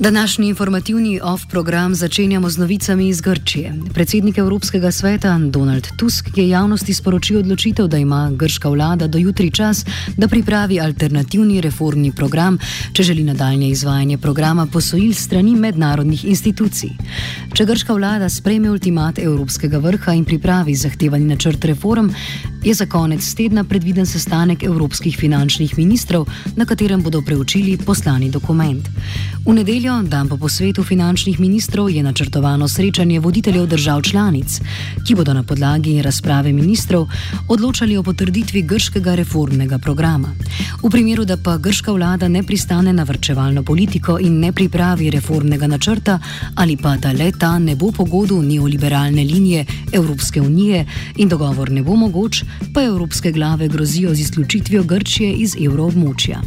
Današnji informativni off program začenjamo z novicami iz Grčije. Predsednik Evropskega sveta Donald Tusk je javnosti sporočil odločitev, da ima grška vlada do jutri čas, da pripravi alternativni reformni program, če želi nadaljne izvajanje programa posojil strani mednarodnih institucij. Če grška vlada sprejme ultimat Evropskega vrha in pripravi zahtevani načrt reform, je za konec tedna predviden sestanek evropskih finančnih ministrov, na katerem bodo preučili poslani dokument. V nedeljo, dan po posvetu finančnih ministrov, je načrtovano srečanje voditeljev držav članic, ki bodo na podlagi razprave ministrov odločali o potrditvi grškega reformnega programa. V primeru, da pa grška vlada ne pristane na vrčevalno politiko in ne pripravi reformnega načrta, ali pa da le ta ne bo pogodu neoliberalne linije Evropske unije in dogovor ne bo mogoč, pa evropske glave grozijo z izključitvijo Grčije iz evroobmočja.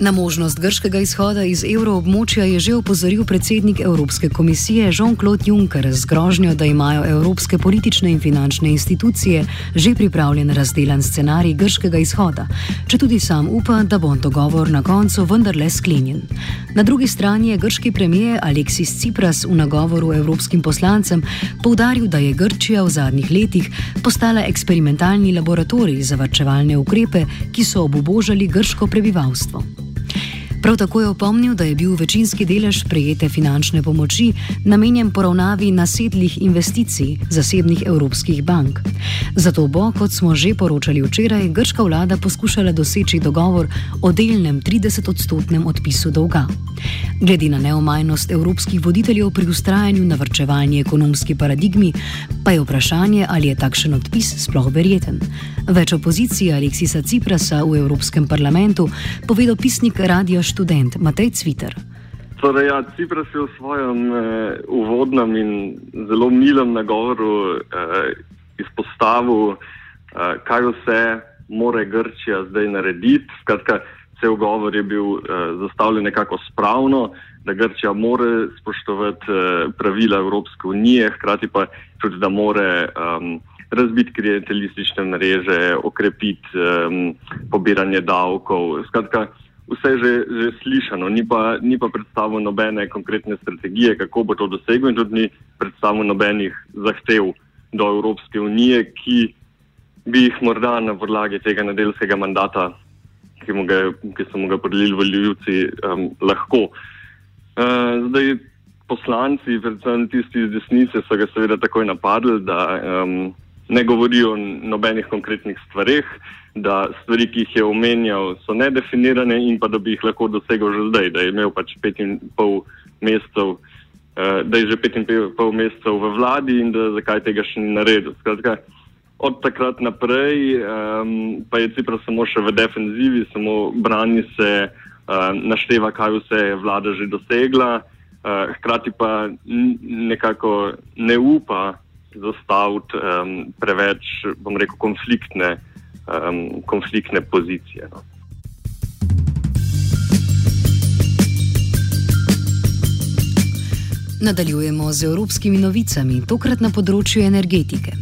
Na možnost grškega izhoda iz evroobmočja je že opozoril predsednik Evropske komisije Jean-Claude Juncker z grožnjo, da imajo evropske politične in finančne institucije že pripravljen razdelan scenarij grškega izhoda, če tudi sam upa, da bo dogovor na koncu vendarle sklenjen. Na drugi strani je grški premijer Aleksis Tsipras v nagovoru evropskim poslancem poudaril, da je Grčija v zadnjih letih postala eksperimentalni laboratorij za varčevalne ukrepe, ki so obubožali grško prebivalstvo. Prav tako je opomnil, da je bil večinski delež prejete finančne pomoči namenjen poravnavi nasedlih investicij zasebnih evropskih bank. Zato bo, kot smo že poročali včeraj, grška vlada poskušala doseči dogovor o delnem 30-odstotnem odpisu dolga. Glede na neomajnost evropskih voditeljev pri ustrajanju na vrčevalni ekonomski paradigmi, pa je vprašanje, ali je takšen odpis sploh verjeten. Več opozicije Aleksisa Ciprasa v Evropskem parlamentu povedal pisnik Radio študent Matej Cviter. Torej, ja, Cipras je v svojem eh, uvodnem in zelo milem nagovoru eh, izpostavil, eh, kaj vse more Grčija zdaj narediti. Skratka, cel govor je bil eh, zastavljen nekako spravno, da Grčija more spoštovati eh, pravila Evropske unije, hkrati pa tudi, da more. Um, razbiti klientelistične mreže, okrepiti um, pobiranje davkov. Skratka, vse že, že slišano, ni pa, ni pa predstavljeno nobene konkretne strategije, kako bo to doseglo, in tudi ni predstavljeno nobenih zahtev do Evropske unije, ki bi jih morda na podlagi tega nedeljskega mandata, ki, ga, ki so mu ga podelili voljivci, um, lahko. Uh, zdaj, poslanci, predvsem tisti iz desnice, so ga seveda takoj napadli, da um, ne govori o nobenih konkretnih stvarih, da stvari, ki jih je omenjal, so nedefinirane in pa da bi jih lahko dosegel že zdaj, da je imel pač pet in pol mesecev, uh, da je že pet in pol mesecev v vladi in da zakaj tega še ni naredil. Skratka, od takrat naprej um, pa je Cipra samo še v defenzivi, samo brani se, uh, našteva, kaj vse je vlada že dosegla, uh, hkrati pa nekako ne upa zastaviti um, preveč, bom rekel, konfliktne, um, konfliktne pozicije. No. Nadaljujemo z evropskimi novicami, tokrat na področju energetike.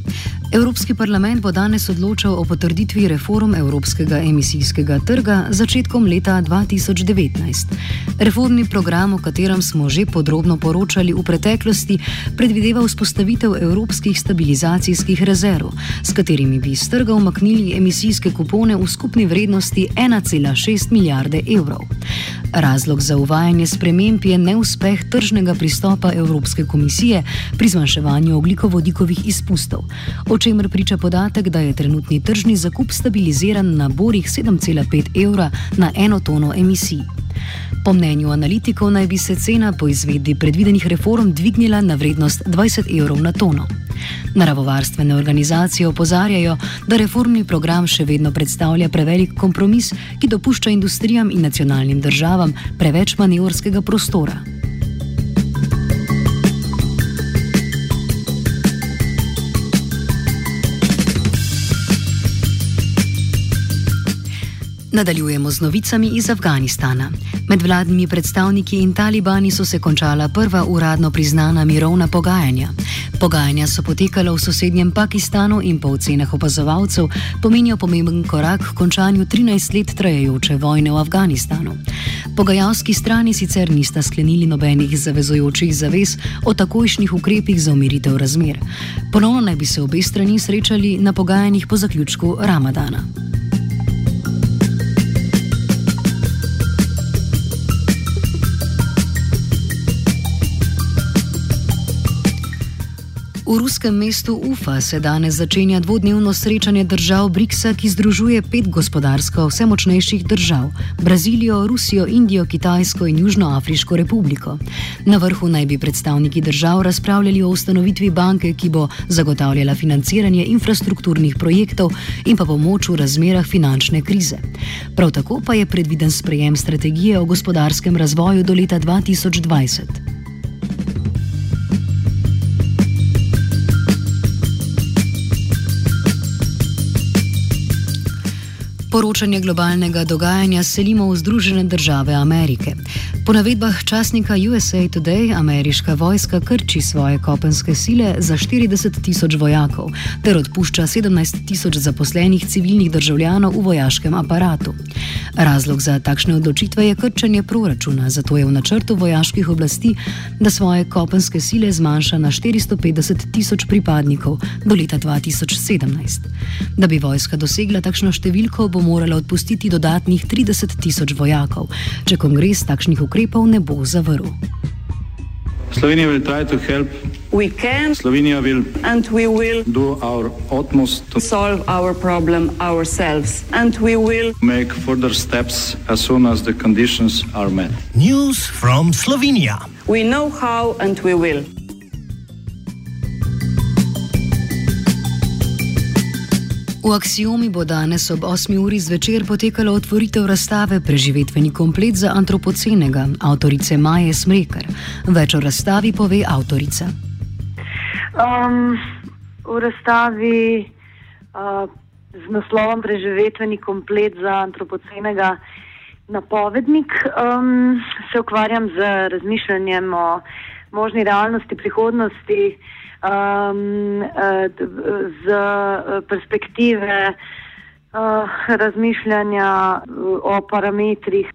Evropski parlament bo danes odločal o potrditvi reform Evropskega emisijskega trga začetkom leta 2019. Reformni program, o katerem smo že podrobno poročali v preteklosti, predvideva vzpostavitev evropskih stabilizacijskih rezerv, s katerimi bi iz trga umaknili emisijske kupone v skupni vrednosti 1,6 milijarde evrov. Razlog za uvajanje sprememb je neuspeh tržnega pristopa Evropske komisije pri zmanjševanju oglikovodikovih izpustov o čemer priča podatek, da je trenutni tržni zakup stabiliziran na borih 7,5 evra na eno tono emisij. Po mnenju analitikov naj bi se cena po izvedbi predvidenih reform dvignila na vrednost 20 evrov na tono. Naravovarstvene organizacije opozarjajo, da reformni program še vedno predstavlja prevelik kompromis, ki dopušča industrijam in nacionalnim državam preveč manevrskega prostora. Nadaljujemo z novicami iz Afganistana. Med vladnimi predstavniki in talibani so se končala prva uradno priznana mirovna pogajanja. Pogajanja so potekala v sosednjem Pakistanu in po ocenah opazovalcev pomenijo pomemben korak k končanju 13 let trajajoče vojne v Afganistanu. Pogajalski strani sicer nista sklenili nobenih zavezojočih zavez o takojšnjih ukrepih za umiritev razmer. Ponovno naj bi se obe strani srečali na pogajanjih po zaključku Ramadana. V ruskem mestu Ufa se danes začenja dvodnevno srečanje držav BRICS-a, ki združuje pet gospodarsko vse močnejših držav: Brazilijo, Rusijo, Indijo, Kitajsko in Južnoafriško republiko. Na vrhu naj bi predstavniki držav razpravljali o ustanovitvi banke, ki bo zagotavljala financiranje infrastrukturnih projektov in pa pomoč v razmerah finančne krize. Prav tako pa je predviden sprejem strategije o gospodarskem razvoju do leta 2020. Poročanje globalnega dogajanja selimo v Združene države Amerike. Po navedbah časnika USA Today, ameriška vojska krči svoje kopenske sile za 40 tisoč vojakov ter odpušča 17 tisoč zaposlenih civilnih državljanov v vojaškem aparatu. Razlog za takšne odločitve je krčenje proračuna, zato je v načrtu vojaških oblasti, da svoje kopenske sile zmanjša na 450 tisoč pripadnikov do leta 2017. Da bi vojska dosegla takšno številko, bo morala odpustiti dodatnih 30 tisoč vojakov, če kongres takšnih ukrepov ne bo zavrl. Slovenija bo poskušala pomagati. Slovenija bo naredila svoj utmost, da bomo rešili naš problem sami in bomo naredili nadaljnje korake, as soon as the conditions are met. News from Slovenija. Vemo, kako in bomo. V Axiomi bo danes ob 8. uri zvečer potekala otvoritev razstave Preživetveni komplet za antropocenega avtorice Maje Smrekar. Več o razstavi pove avtorica. Um, v razstavi uh, z naslovom Preživetveni komplet za antropocenega napovednik um, se ukvarjam z razmišljanjem o možni realnosti prihodnosti um, z perspektive uh, razmišljanja o parametrih,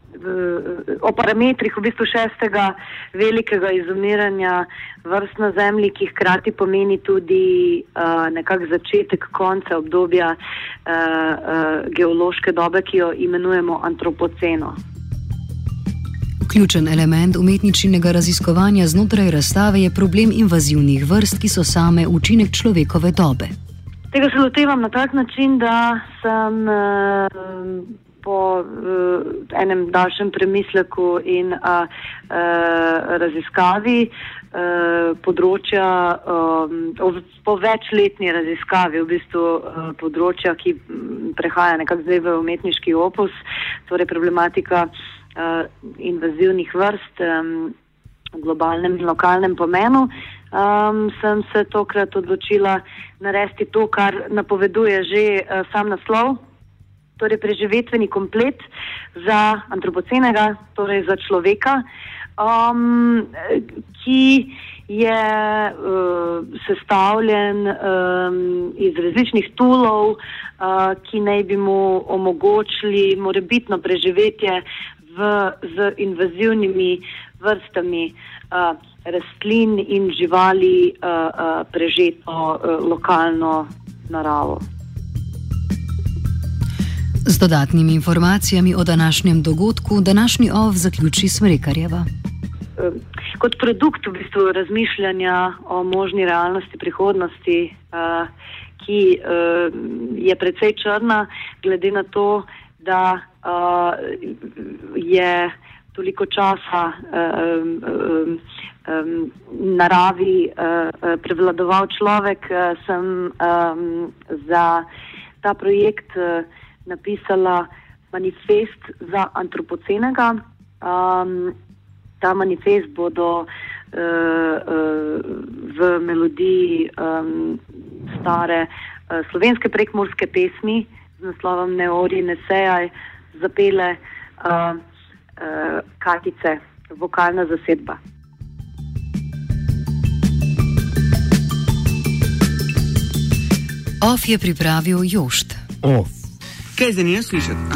o parametrih v bistvu šestega velikega izumiranja vrst na zemlji, ki hkrati pomeni tudi uh, nekak začetek konca obdobja uh, uh, geološke dobe, ki jo imenujemo antropoceno. Ključen element umetničnega raziskovanja znotraj razstave je problem invazivnih vrst, ki so same učinek človekove dobe. Tega se lotevam na tak način, da sem uh, po uh, enem daljšem premisleku in uh, raziskavi uh, področja, um, po večletni raziskavi, v bistvu uh, področja, ki prehaja nekako zdaj v umetniški opus, torej problematika uh, invazivnih vrst um, v globalnem in lokalnem pomenu, um, sem se tokrat odločila narediti to, kar napoveduje že uh, sam naslov, torej preživetveni komplet za antropocenega, torej za človeka, um, ki je uh, sestavljen um, iz različnih tulov, uh, ki naj bi mu omogočili morebitno preživetje v, z invazivnimi vrstami uh, rastlin in živali uh, uh, prežeto uh, lokalno naravo. Z dodatnimi informacijami o današnjem dogodku, današnji ov zaključi Smrekarjeva. Kot produkt v bistvu razmišljanja o možni realnosti prihodnosti, uh, ki uh, je precej črna, glede na to, da uh, je toliko časa um, um, um, naravi uh, prevladoval človek, uh, sem um, za ta projekt uh, napisala manifest za antropocenega. Um, ta manifest bodo uh, uh, v melodiji um, stare uh, slovenske prekmorske pesmi z naslovom Neori Nesejaj zapele uh, uh, katice, vokalna zasedba. Of je pripravil Jošt. Of. Kaj za njega slišati?